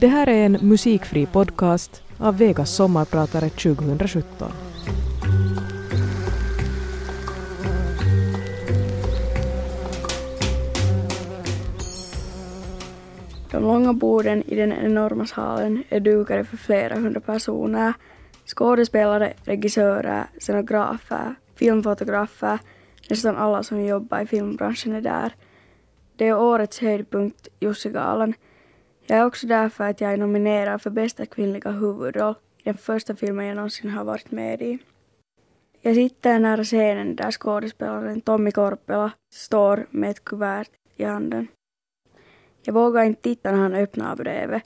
Det här är en musikfri podcast av Vegas sommarpratare 2017. De långa borden i den enorma salen är dukade för flera hundra personer. Skådespelare, regissörer, scenografer, filmfotografer, nästan alla som jobbar i filmbranschen är där. Det är årets höjdpunkt, Jussi-galan jag är också där för att jag är nominerad för bästa kvinnliga huvudroll i den första filmen jag någonsin har varit med i. Jag sitter nära scenen där skådespelaren Tommy Korpela står med ett kuvert i handen. Jag vågar inte titta när han öppnar brevet.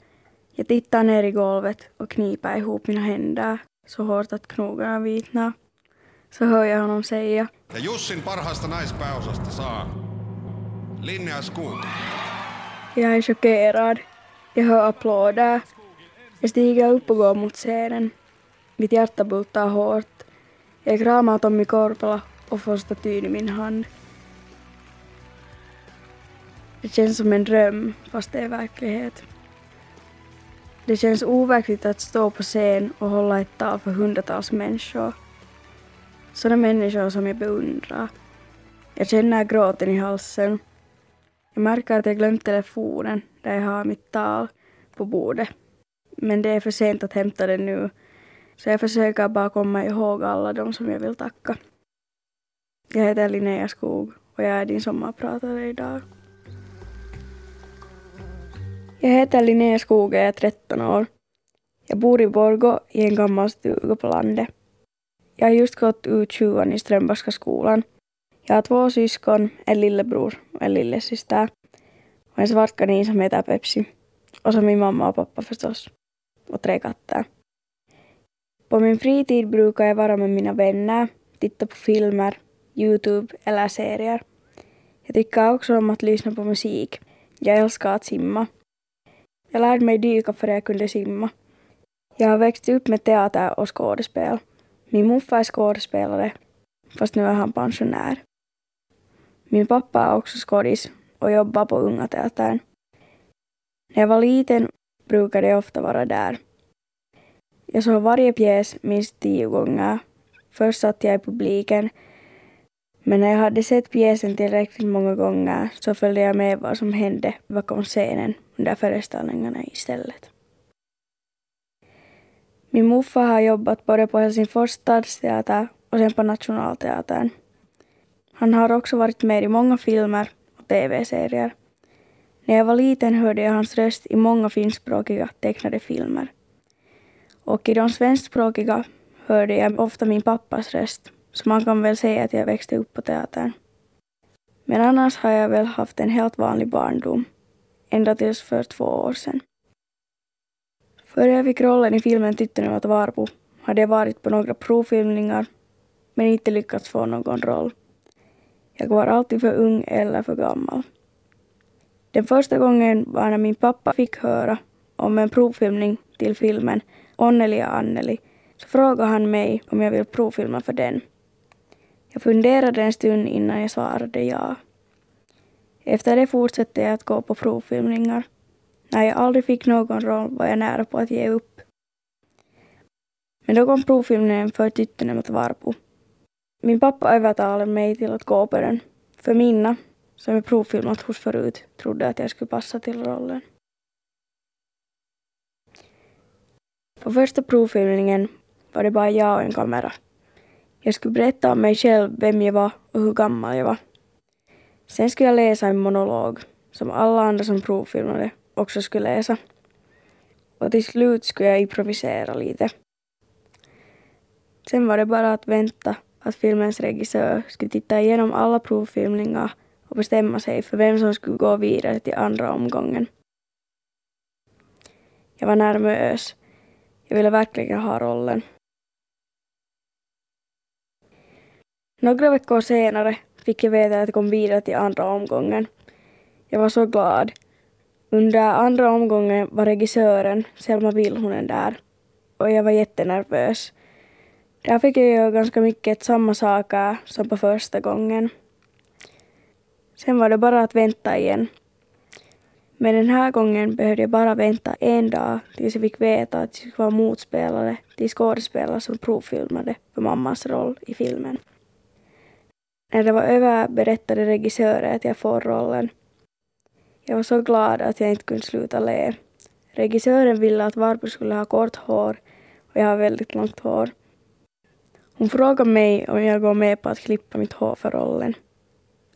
Jag tittar ner i golvet och kniper ihop mina händer så hårt att knogarna vitnar. Så hör jag honom säga. Ja Jussin parhaasta naispääosasta saa Linnea Skog. Jag är chockerad. Jag hör applåder. Jag stiger upp och går mot scenen. Mitt hjärta bultar hårt. Jag kramar Tommy Korpela och får statyn i min hand. Det känns som en dröm, fast det är verklighet. Det känns overkligt att stå på scen och hålla ett tal för hundratals människor. Sådana människor som jag beundrar. Jag känner gråten i halsen. Jag märker att jag glömt telefonen där jag har mitt tal på bordet. Men det är för sent att hämta det nu. Så jag försöker bara komma ihåg alla de som jag vill tacka. Jag heter Linnea Skog och jag är din sommarpratare idag. Jag heter Linnea Skog och jag är 13 år. Jag bor i Borgå i en gammal stuga på landet. Jag har just gått ut 20 i Strömbergska skolan. Jag har två syskon, en lillebror och en lillasyster. Och en svart kanin som heter Pepsi. Och så min mamma och pappa förstås. Och tre katter. På min fritid brukar jag vara med mina vänner, titta på filmer, Youtube eller serier. Jag tycker också om att lyssna på musik. Jag älskar att simma. Jag lärde mig dyka före jag kunde simma. Jag har växt upp med teater och skådespel. Min morfar är skådespelare, fast nu är han pensionär. Min pappa är också skådis och jobbar på Unga Teatern. När jag var liten brukade jag ofta vara där. Jag såg varje pjäs minst tio gånger. Först satt jag i publiken, men när jag hade sett pjäsen tillräckligt många gånger så följde jag med vad som hände bakom scenen under föreställningarna istället. Min morfar har jobbat både på Helsingfors stadsteater och sen på Nationalteatern. Han har också varit med i många filmer och tv-serier. När jag var liten hörde jag hans röst i många finskspråkiga tecknade filmer. Och i de svenskspråkiga hörde jag ofta min pappas röst, så man kan väl säga att jag växte upp på teatern. Men annars har jag väl haft en helt vanlig barndom, ända tills för två år sedan. Före jag fick rollen i filmen Tytten och Varbo hade jag varit på några provfilmningar men inte lyckats få någon roll. Jag var alltid för ung eller för gammal. Den första gången var när min pappa fick höra om en provfilmning till filmen Onneli och Anneli så frågade han mig om jag vill provfilma för den. Jag funderade en stund innan jag svarade ja. Efter det fortsatte jag att gå på provfilmningar. När jag aldrig fick någon roll var jag nära på att ge upp. Men då kom provfilmningen för Tyttönen mot Varpo. Min pappa övertalade mig till att gå på den, för Minna, som jag provfilmat hos förut, trodde att jag skulle passa till rollen. På första provfilmningen var det bara jag och en kamera. Jag skulle berätta om mig själv, vem jag var och hur gammal jag var. Sen skulle jag läsa en monolog, som alla andra som provfilmade också skulle läsa. Och till slut skulle jag improvisera lite. Sen var det bara att vänta att filmens regissör skulle titta igenom alla provfilmningar och bestämma sig för vem som skulle gå vidare till andra omgången. Jag var nervös. Jag ville verkligen ha rollen. Några veckor senare fick jag veta att jag kom vidare till andra omgången. Jag var så glad. Under andra omgången var regissören Selma Vilhunen där och jag var jättenervös. Där fick jag göra ganska mycket samma saker som på första gången. Sen var det bara att vänta igen. Men den här gången behövde jag bara vänta en dag tills jag fick veta att jag skulle vara motspelare till skådespelare som provfilmade för mammas roll i filmen. När det var över berättade regissören att jag får rollen. Jag var så glad att jag inte kunde sluta le. Regissören ville att Varpo skulle ha kort hår och jag har väldigt långt hår. Hon frågade mig om jag går med på att klippa mitt hår för rollen.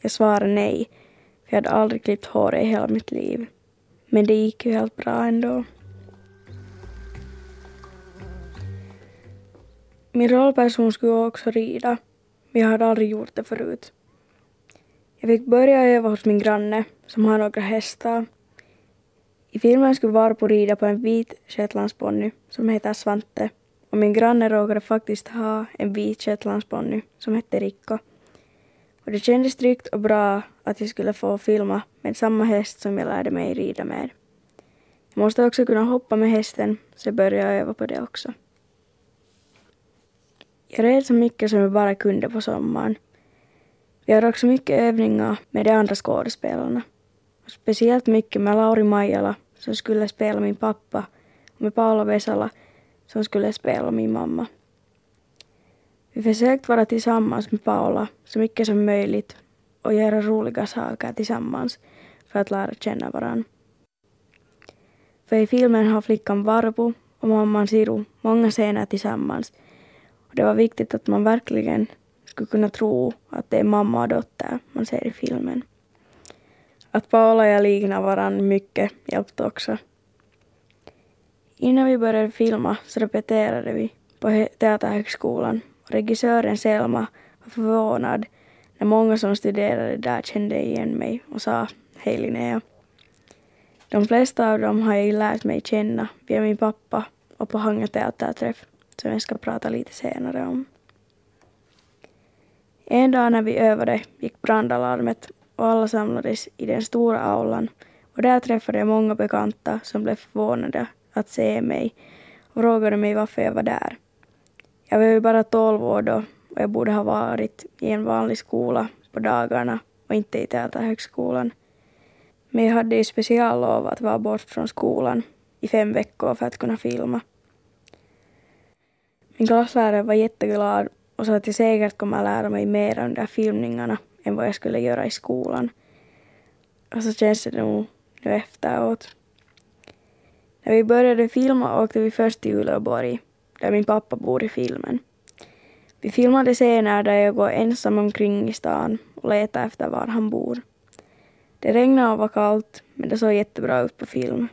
Jag svarade nej, för jag hade aldrig klippt hår i hela mitt liv. Men det gick ju helt bra ändå. Min rollperson skulle också rida, men jag hade aldrig gjort det förut. Jag fick börja öva hos min granne, som har några hästar. I filmen skulle Varpo rida på en vit shetlandsponny som heter Svante och min granne råkade faktiskt ha en vit shetlandsponny som hette Rikko. Och det kändes tryggt och bra att jag skulle få filma med samma häst som jag lärde mig rida med. Jag måste också kunna hoppa med hästen, så jag började öva på det också. Jag red så mycket som jag bara kunde på sommaren. Vi hade också mycket övningar med de andra skådespelarna. Och speciellt mycket med Lauri Majala som skulle spela min pappa och med Paolo Vesala som skulle spela min mamma. Vi försökte vara tillsammans med Paula så mycket som möjligt och göra roliga saker tillsammans för att lära känna varandra. För i filmen har flickan Varpo och mamman Siru många scener tillsammans och det var viktigt att man verkligen skulle kunna tro att det är mamma och dotter man ser i filmen. Att Paula och jag liknar varandra mycket hjälpte också. Innan vi började filma så repeterade vi på Teaterhögskolan regissören Selma var förvånad när många som studerade där kände igen mig och sa Hej Linnea. De flesta av dem har jag lärt mig känna via min pappa och på Hanga teaterträff som jag ska prata lite senare om. En dag när vi övade gick brandalarmet och alla samlades i den stora aulan och där träffade jag många bekanta som blev förvånade att se mig och frågade mig varför jag var där. Jag var ju bara tolv år då och jag borde ha varit i en vanlig skola på dagarna och inte i Teaterhögskolan. Men jag hade ju speciallov att vara bort från skolan i fem veckor för att kunna filma. Min klasslärare var jätteglad och sa att jag säkert kommer lära mig mer under filmningarna än vad jag skulle göra i skolan. Och så känns det nog nu efteråt. När vi började filma åkte vi först till Uleåborg, där min pappa bor i filmen. Vi filmade scener där jag går ensam omkring i stan och letar efter var han bor. Det regnade och var kallt, men det såg jättebra ut på film.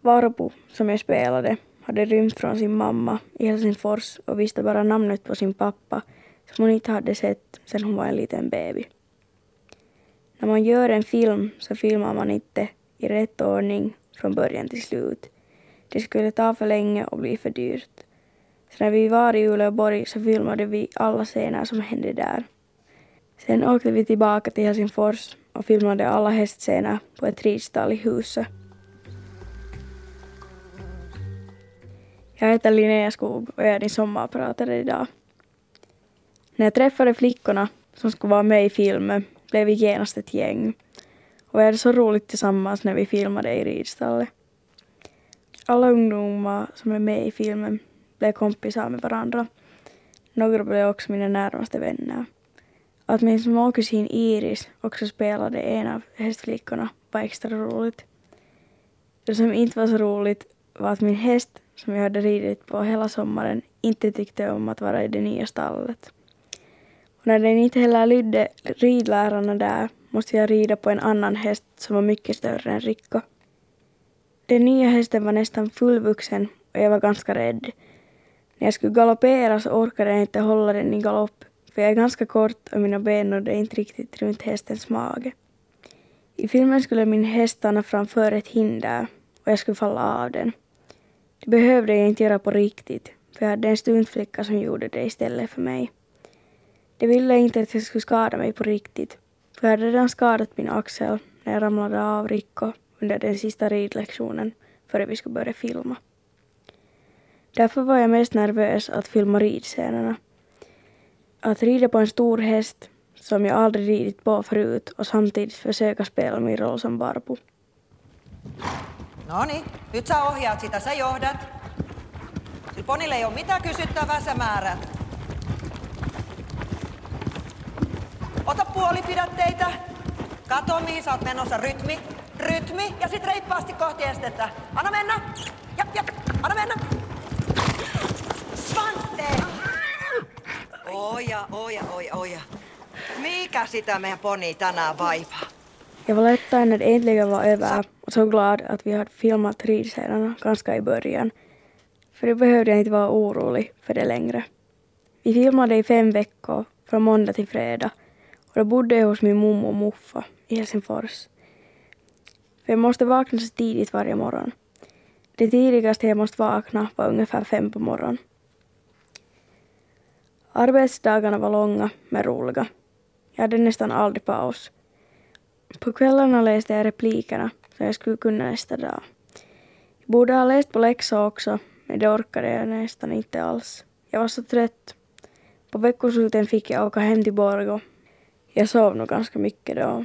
Varpo, som jag spelade, hade rymt från sin mamma i Helsingfors och visste bara namnet på sin pappa som hon inte hade sett sedan hon var en liten baby. När man gör en film så filmar man inte i rätt ordning från början till slut. Det skulle ta för länge och bli för dyrt. Så när vi var i Uleåborg så filmade vi alla scener som hände där. Sen åkte vi tillbaka till Helsingfors och filmade alla hästscener på ett ridstall i huset. Jag heter Linnea Skog och jag är din sommarpratare idag. När jag träffade flickorna som skulle vara med i filmen blev vi genast ett gäng. Och vi hade så roligt tillsammans när vi filmade i ridstallet. Alla ungdomar som är med i filmen blev kompisar med varandra. Några blev också mina närmaste vänner. Att min småkusin Iris också spelade en av hästflickorna var extra roligt. Det som inte var så roligt var att min häst, som jag hade ridit på hela sommaren, inte tyckte om att vara i det nya stallet. Och när den inte heller lydde ridlärarna där måste jag rida på en annan häst som var mycket större än Rikko. Den nya hästen var nästan fullvuxen och jag var ganska rädd. När jag skulle galoppera så orkade jag inte hålla den i galopp för jag är ganska kort och mina ben nådde inte riktigt runt hästens mage. I filmen skulle min häst stanna framför ett hinder och jag skulle falla av den. Det behövde jag inte göra på riktigt för jag hade en stuntflicka som gjorde det istället för mig. De ville inte att jag skulle skada mig på riktigt för jag hade redan skadat min axel när jag ramlade av Rikko under den sista ridlektionen före vi skulle börja filma. Därför var jag mest nervös att filma ridscenerna. Att rida på en stor häst som jag aldrig ridit på förut och samtidigt försöka spela min roll som varpo. No niin, nyt sä ohjaat sitä, sä johdat. Sillä ponille ei ole mitään kysyttävää, sä määrät. Ota puolipidätteitä. Kato, mihin sä oot menossa. Rytmi, rytmi ja sit reippaasti kohti estettä. Anna mennä. Jap, jap, anna mennä. Svante! Oja, oja, oja, oja. Mikä sitä meidän poni tänään vaivaa? Jag var lättad när det äntligen var över och så glad att vi hade filmat ridscenerna ganska i början. För då behövde jag inte vara orolig för det längre. Vi filmade i fem veckor, från måndag till fredag. Och då bodde jag hos min mormor och morfar i Helsingfors. För jag måste vakna så tidigt varje morgon. Det tidigaste jag måste vakna var ungefär fem på morgonen. Arbetsdagarna var långa men roliga. Jag hade nästan aldrig paus. På kvällarna läste jag replikerna som jag skulle kunna nästa dag. Jag borde ha läst på läxor också, men det orkade jag nästan inte alls. Jag var så trött. På veckosluten fick jag åka hem till Borgå. Jag sov nog ganska mycket då.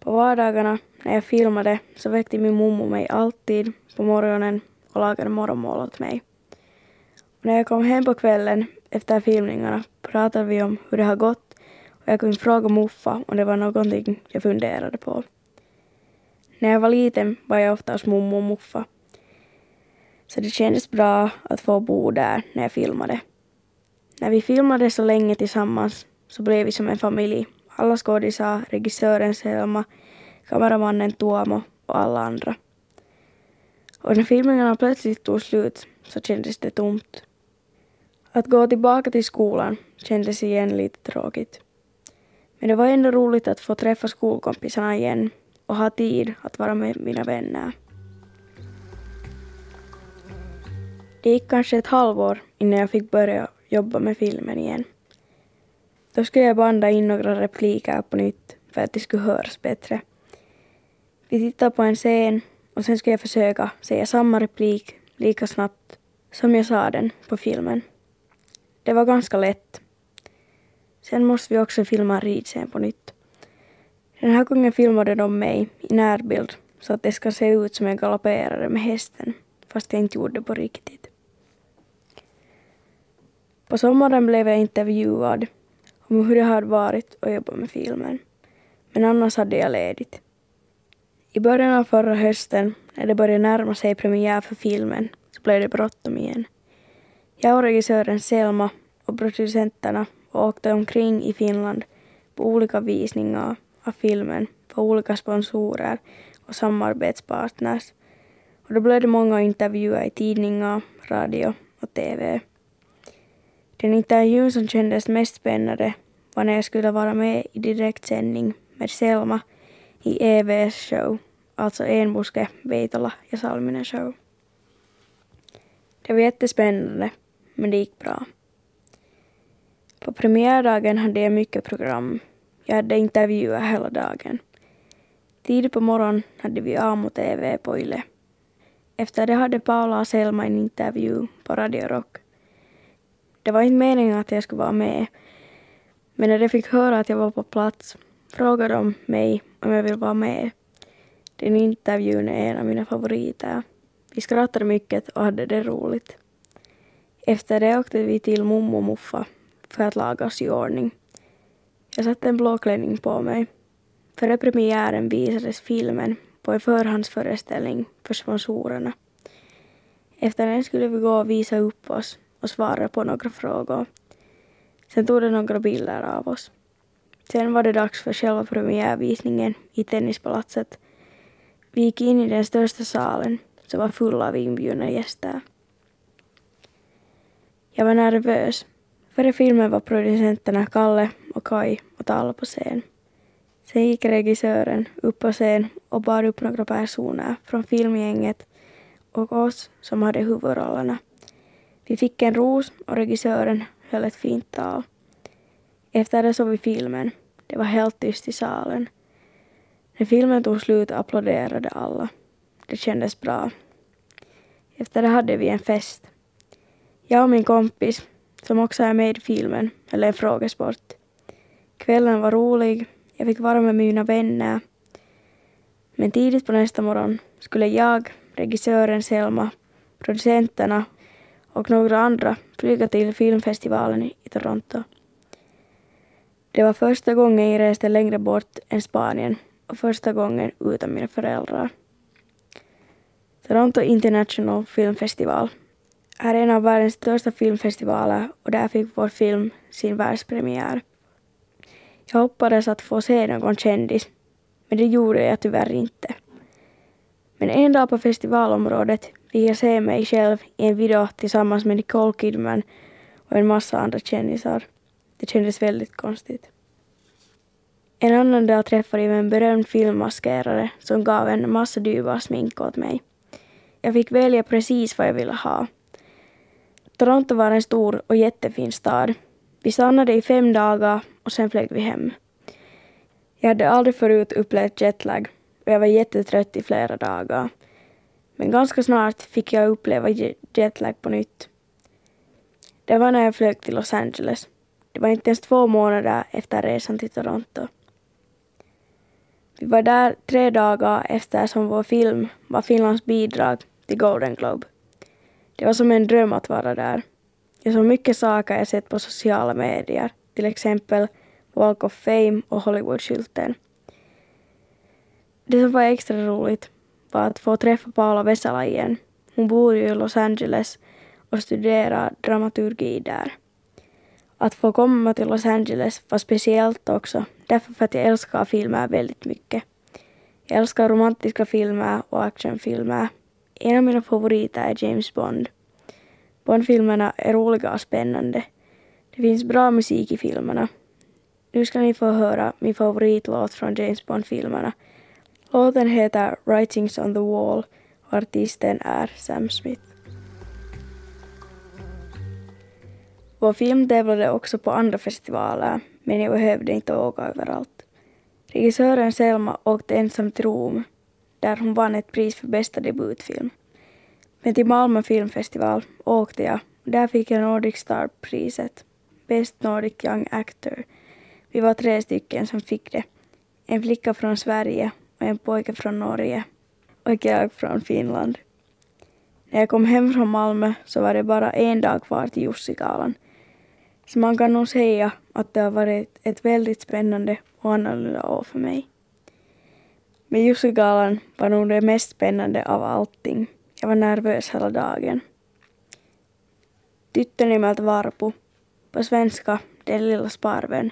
På vardagarna när jag filmade så väckte min mormor mig alltid på morgonen och lagade morgonmål åt mig. Och när jag kom hem på kvällen efter filmningarna pratade vi om hur det har gått och jag kunde fråga muffa om det var någonting jag funderade på. När jag var liten var jag ofta hos mormor och muffa. Så det kändes bra att få bo där när jag filmade. När vi filmade så länge tillsammans så blev vi som en familj. Alla skådisar, regissören Selma, kameramannen Tuomo och alla andra. Och när filmningarna plötsligt tog slut så kändes det tomt. Att gå tillbaka till skolan kändes igen lite tråkigt. Men det var ändå roligt att få träffa skolkompisarna igen och ha tid att vara med mina vänner. Det gick kanske ett halvår innan jag fick börja jobba med filmen igen. Då skulle jag banda in några repliker på nytt för att det skulle höras bättre. Vi tittade på en scen och sen skulle jag försöka säga samma replik lika snabbt som jag sa den på filmen. Det var ganska lätt. Sen måste vi också filma en ridscen på nytt. Den här gången filmade de mig i närbild så att det ska se ut som jag galopperade med hästen fast jag inte gjorde det på riktigt. På sommaren blev jag intervjuad om hur det hade varit att jobba med filmen. Men annars hade jag ledigt. I början av förra hösten, när det började närma sig premiär för filmen, så blev det bråttom igen. Jag och regissören Selma och producenterna åkte omkring i Finland på olika visningar av filmen för olika sponsorer och samarbetspartners. Och då blev det många intervjuer i tidningar, radio och TV. Den intervjun som kändes mest spännande var när jag skulle vara med i direktsändning med Selma i EVS show, alltså Enbuske, Veitola ja Salminen show. Det var jättespännande, men det gick bra. På premiärdagen hade jag mycket program. Jag hade intervjuer hela dagen. Tidigt på morgonen hade vi Amo-TV på Yle. Efter det hade Paula och Selma en intervju på Radio Rock. Det var inte meningen att jag skulle vara med, men när de fick höra att jag var på plats frågade de mig om jag vill vara med. Den intervjun är en av mina favoriter. Vi skrattade mycket och hade det roligt. Efter det åkte vi till mummo och muffa för att laga oss i ordning. Jag satte en blå klänning på mig. Före premiären visades filmen på en förhandsföreställning för sponsorerna. Efter den skulle vi gå och visa upp oss och svarade på några frågor. Sen tog de några bilder av oss. Sen var det dags för själva premiärvisningen i Tennispalatset. Vi gick in i den största salen som var full av inbjudna gäster. Jag var nervös. Före filmen var producenterna Kalle och Kai och talade på scen. Sen gick regissören upp på scen och bad upp några personer från filmgänget och oss som hade huvudrollerna. Vi fick en ros och regissören höll ett fint tal. Efter det såg vi filmen. Det var helt tyst i salen. När filmen tog slut applåderade alla. Det kändes bra. Efter det hade vi en fest. Jag och min kompis, som också är med i filmen, höll en frågesport. Kvällen var rolig, jag fick vara med mina vänner. Men tidigt på nästa morgon skulle jag, regissören Selma, producenterna och några andra flyga till filmfestivalen i Toronto. Det var första gången jag reste längre bort än Spanien och första gången utan mina föräldrar. Toronto International Film Festival är en av världens största filmfestivaler och där fick vår film sin världspremiär. Jag hoppades att få se någon kändis, men det gjorde jag tyvärr inte. Men en dag på festivalområdet fick jag se mig själv i en video tillsammans med Nicole Kidman och en massa andra kändisar. Det kändes väldigt konstigt. En annan dag träffade jag en berömd filmmaskerare som gav en massa dyrbar smink åt mig. Jag fick välja precis vad jag ville ha. Toronto var en stor och jättefin stad. Vi stannade i fem dagar och sen flög vi hem. Jag hade aldrig förut upplevt jetlag och jag var jättetrött i flera dagar. Men ganska snart fick jag uppleva jetlag på nytt. Det var när jag flög till Los Angeles. Det var inte ens två månader efter resan till Toronto. Vi var där tre dagar eftersom vår film var Finlands bidrag till Golden Globe. Det var som en dröm att vara där. Jag såg mycket saker jag sett på sociala medier, till exempel Walk of Fame och Hollywoodskylten. Det som var extra roligt var att få träffa Paula Vesala igen. Hon bor ju i Los Angeles och studerar dramaturgi där. Att få komma till Los Angeles var speciellt också, därför för att jag älskar filmer väldigt mycket. Jag älskar romantiska filmer och actionfilmer. En av mina favoriter är James Bond. Bondfilmerna är roliga och spännande. Det finns bra musik i filmerna. Nu ska ni få höra min favoritlåt från James Bond-filmerna. Låten heter Writings on the Wall och artisten är Sam Smith. Vår film tävlade också på andra festivaler, men jag behövde inte åka överallt. Regissören Selma åkte ensam till Rom, där hon vann ett pris för bästa debutfilm. Men till Malmö filmfestival åkte jag och där fick jag Nordic Star-priset, Best Nordic Young Actor. Vi var tre stycken som fick det. En flicka från Sverige och en pojke från Norge och jag från Finland. När jag kom hem från Malmö så var det bara en dag kvar till Jussigalan. Så man kan nog säga att det har varit ett väldigt spännande och annorlunda år för mig. Men Jussigalan var nog det mest spännande av allting. Jag var nervös hela dagen. Tyttön Varpu, på svenska Den lilla sparven,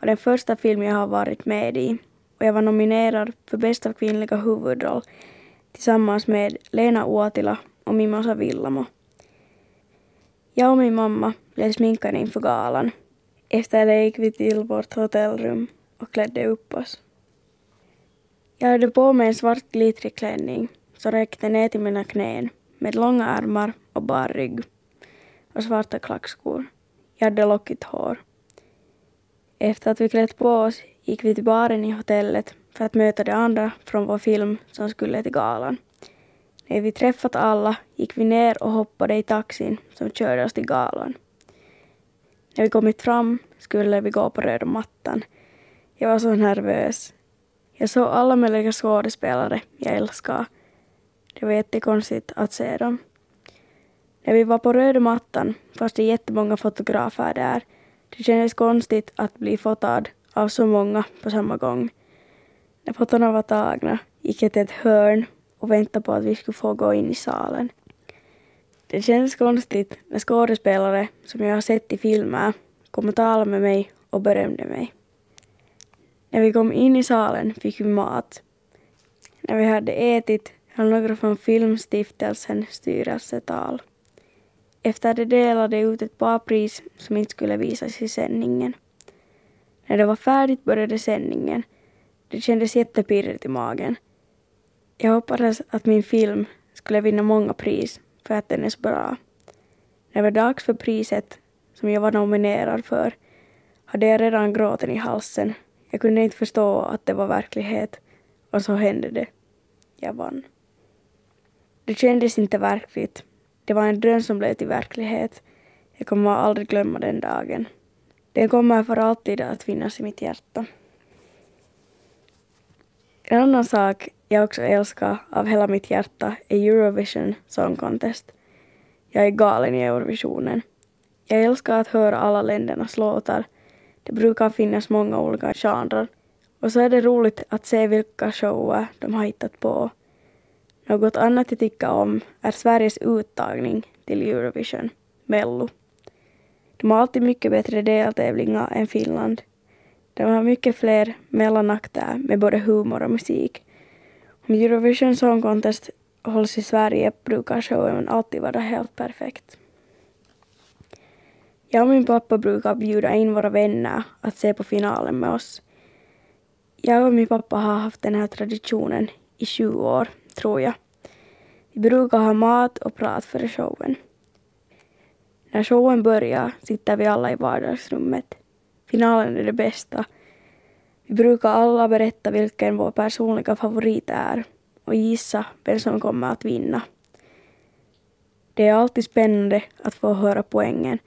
var den första film jag har varit med i och jag var nominerad för bästa kvinnliga huvudroll tillsammans med Lena Uotila och Mimosa Villamo. Jag och min mamma blev sminkade inför galan. Efter det gick vi till vårt hotellrum och klädde upp oss. Jag hade på mig en svart glittrig klänning som räckte ner till mina knän med långa armar och bar rygg och svarta klackskor. Jag hade lockigt hår. Efter att vi klätt på oss gick vi till baren i hotellet för att möta de andra från vår film som skulle till galan. När vi träffat alla gick vi ner och hoppade i taxin som körde oss till galan. När vi kommit fram skulle vi gå på röda mattan. Jag var så nervös. Jag såg alla möjliga skådespelare jag älskar. Det var jättekonstigt att se dem. När vi var på röda mattan fanns det jättemånga fotografer där. Det kändes konstigt att bli fotad av så många på samma gång. När fotona var tagna gick jag till ett hörn och väntade på att vi skulle få gå in i salen. Det kändes konstigt när skådespelare som jag har sett i filmer kom och talade med mig och berömde mig. När vi kom in i salen fick vi mat. När vi hade ätit höll några från Filmstiftelsen styrelsetal. Efter det delade ut ett par pris som inte skulle visas i sändningen. När det var färdigt började sändningen. Det kändes jättepirrigt i magen. Jag hoppades att min film skulle vinna många pris för att den är så bra. När det var dags för priset som jag var nominerad för hade jag redan gråten i halsen. Jag kunde inte förstå att det var verklighet och så hände det. Jag vann. Det kändes inte verkligt. Det var en dröm som blev till verklighet. Jag kommer aldrig glömma den dagen. Det kommer för alltid att finnas i mitt hjärta. En annan sak jag också älskar av hela mitt hjärta är Eurovision Song Contest. Jag är galen i Eurovisionen. Jag älskar att höra alla ländernas låtar. Det brukar finnas många olika genrer. Och så är det roligt att se vilka shower de har hittat på. Något annat jag tycker om är Sveriges uttagning till Eurovision, Mello. De har alltid mycket bättre deltävlingar än Finland. De har mycket fler mellanakter med både humor och musik. Om Eurovision Song Contest hålls i Sverige brukar showen alltid vara helt perfekt. Jag och min pappa brukar bjuda in våra vänner att se på finalen med oss. Jag och min pappa har haft den här traditionen i 20 år, tror jag. Vi brukar ha mat och prat före showen. När showen börjar sitter vi alla i vardagsrummet. Finalen är det bästa. Vi brukar alla berätta vilken vår personliga favorit är och gissa vem som kommer att vinna. Det är alltid spännande att få höra poängen.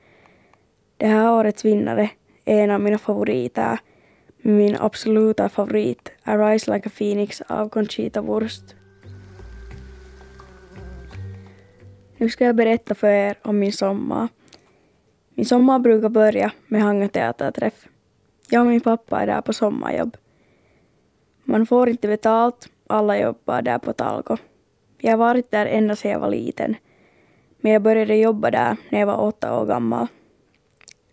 Det här årets vinnare är en av mina favoriter. Min absoluta favorit är Rise Like a Phoenix av Conchita Wurst. Nu ska jag berätta för er om min sommar. Min sommar brukar börja med Hangö teaterträff. Jag och min pappa är där på sommarjobb. Man får inte betalt, alla jobbar där på Talko. Jag har varit där ända sedan jag var liten. Men jag började jobba där när jag var åtta år gammal.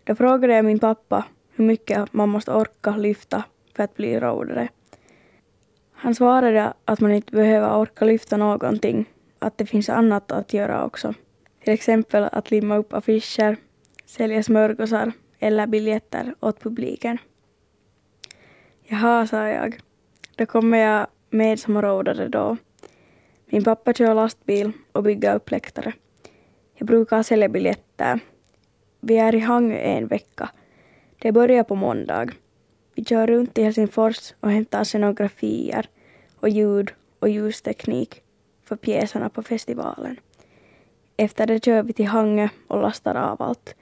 Då frågade jag min pappa hur mycket man måste orka lyfta för att bli roadare. Han svarade att man inte behöver orka lyfta någonting, att det finns annat att göra också. Till exempel att limma upp affischer, sälja smörgåsar eller biljetter åt publiken. Jaha, sa jag. Då kommer jag med som rådare. då. Min pappa kör lastbil och bygger upp läktare. Jag brukar sälja biljetter. Vi är i Hangö en vecka. Det börjar på måndag. Vi kör runt i Helsingfors och hämtar scenografier och ljud och ljusteknik för pjäserna på festivalen. Efter det kör vi till Hangö och lastar av allt.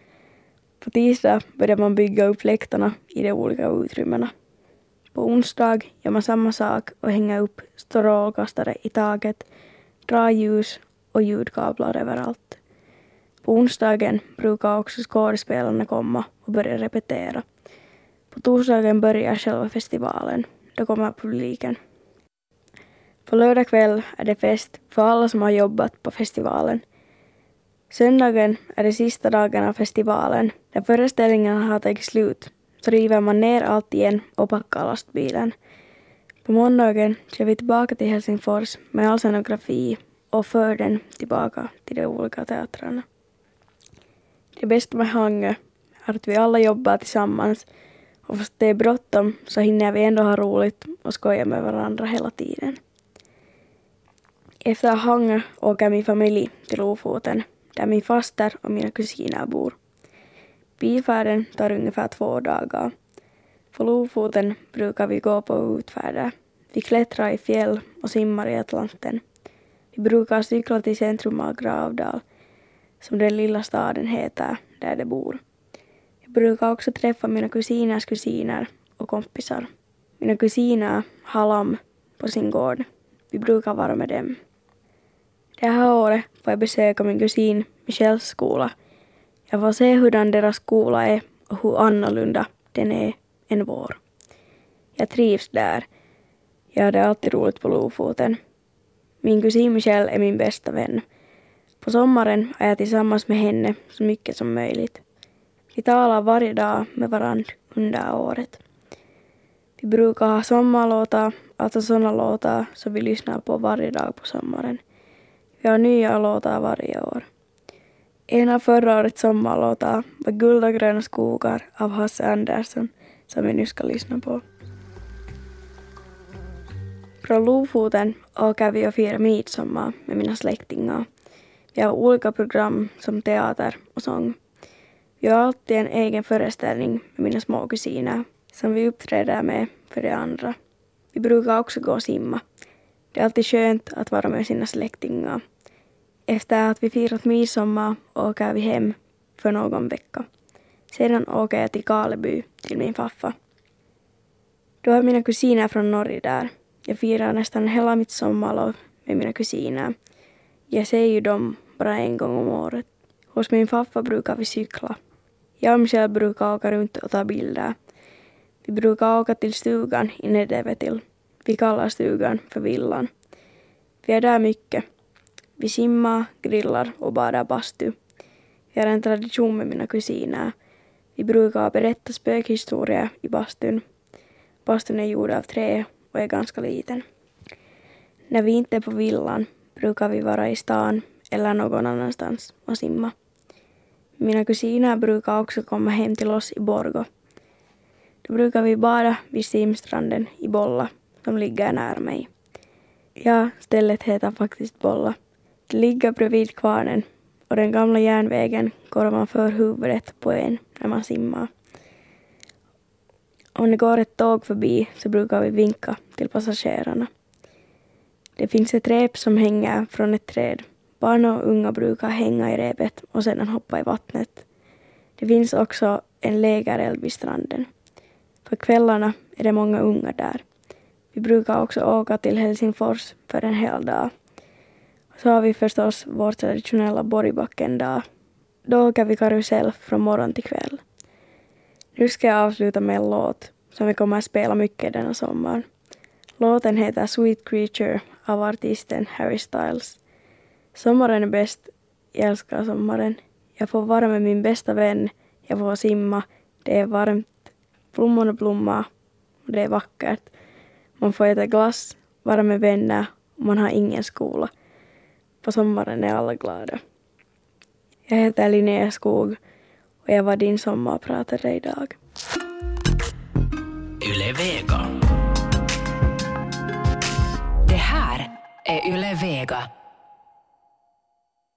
På tisdag börjar man bygga upp läktarna i de olika utrymmena. På onsdag gör man samma sak och hänger upp strålkastare i taket, drar ljus och ljudkablar överallt. På onsdagen brukar också skådespelarna komma och börja repetera. På torsdagen börjar själva festivalen. Då kommer publiken. På lördag kväll är det fest för alla som har jobbat på festivalen. Söndagen är det sista dagen av festivalen. När föreställningen har tagit slut så river man ner allt igen och packar lastbilen. På måndagen kör vi tillbaka till Helsingfors med all scenografi och för den tillbaka till de olika teatrarna. Det bästa med Hangö är att vi alla jobbar tillsammans och fast det är bråttom så hinner vi ändå ha roligt och skoja med varandra hela tiden. Efter Hangö åker min familj till Lofoten där min faster och mina kusiner bor. Bilfärden tar ungefär två dagar. På Lofoten brukar vi gå på utfärder. Vi klättrar i fjäll och simmar i Atlanten. Vi brukar cykla till centrum av Gravdal, som den lilla staden heter, där de bor. Jag brukar också träffa mina kusiners kusiner och kompisar. Mina kusiner har lamm på sin gård. Vi brukar vara med dem. Det här året får jag besöka min kusin Michelles skola. Jag får se hurdan deras skola är och hur annorlunda den är än vår. Jag trivs där. Jag hade alltid roligt på Lofoten. Min kusin Michelle är min bästa vän. På sommaren är jag tillsammans med henne så mycket som möjligt. Vi talar varje dag med varandra under året. Vi brukar ha sommarlåtar, alltså sådana låtar som vi lyssnar på varje dag på sommaren. Vi har nya låtar varje år. En av förra årets sommarlåtar var Guld och gröna skogar av Hasse Andersson som vi nu ska lyssna på. Från Lofoten åker vi och firar midsommar med mina släktingar. Vi har olika program som teater och sång. Vi har alltid en egen föreställning med mina små kusiner som vi uppträder med för de andra. Vi brukar också gå och simma. Det är alltid skönt att vara med sina släktingar. Efter att vi firat midsommar åker vi hem för någon vecka. Sedan åker jag till Kaleby till min faffa. Då är mina kusiner från Norge där. Jag firar nästan hela mitt sommarlov med mina kusiner. Jag ser ju dem bara en gång om året. Hos min faffa brukar vi cykla. Jag och Michelle brukar åka runt och ta bilder. Vi brukar åka till stugan i Nedevetil. Vi kallar stugan för villan. Vi är där mycket. Vi simmar, grillar och badar bastu. Vi har en tradition med mina kusiner. Vi brukar berätta spökhistorier i bastun. Bastun är gjord av trä och är ganska liten. När vi inte är på villan brukar vi vara i stan eller någon annanstans och simma. Mina kusiner brukar också komma hem till oss i Borgo. Då brukar vi bada vid simstranden i Bolla som ligger nära mig. Ja, stället heter faktiskt Bolla. Det ligger bredvid kvarnen och den gamla järnvägen går man för huvudet på en när man simmar. Om det går ett tåg förbi så brukar vi vinka till passagerarna. Det finns ett rep som hänger från ett träd. Barn och unga brukar hänga i repet och sedan hoppa i vattnet. Det finns också en lägereld vid stranden. För kvällarna är det många unga där. Vi brukar också åka till Helsingfors för en hel dag. Så har vi förstås vår traditionella Borgbacken-dag. Då åker vi karusell från morgon till kväll. Nu ska jag avsluta med en låt som vi kommer att spela mycket denna sommar. Låten heter Sweet Creature av artisten Harry Styles. Sommaren är bäst. Jag älskar sommaren. Jag får vara med min bästa vän. Jag får simma. Det är varmt. Blommorna blommar. Det är vackert. Man får äta glass, vara med vänner och man har ingen skola. På sommaren är alla glada. Jag heter Linnea Skog och jag var din sommarpratare idag. Yle Vega. Det här är Yle Vega.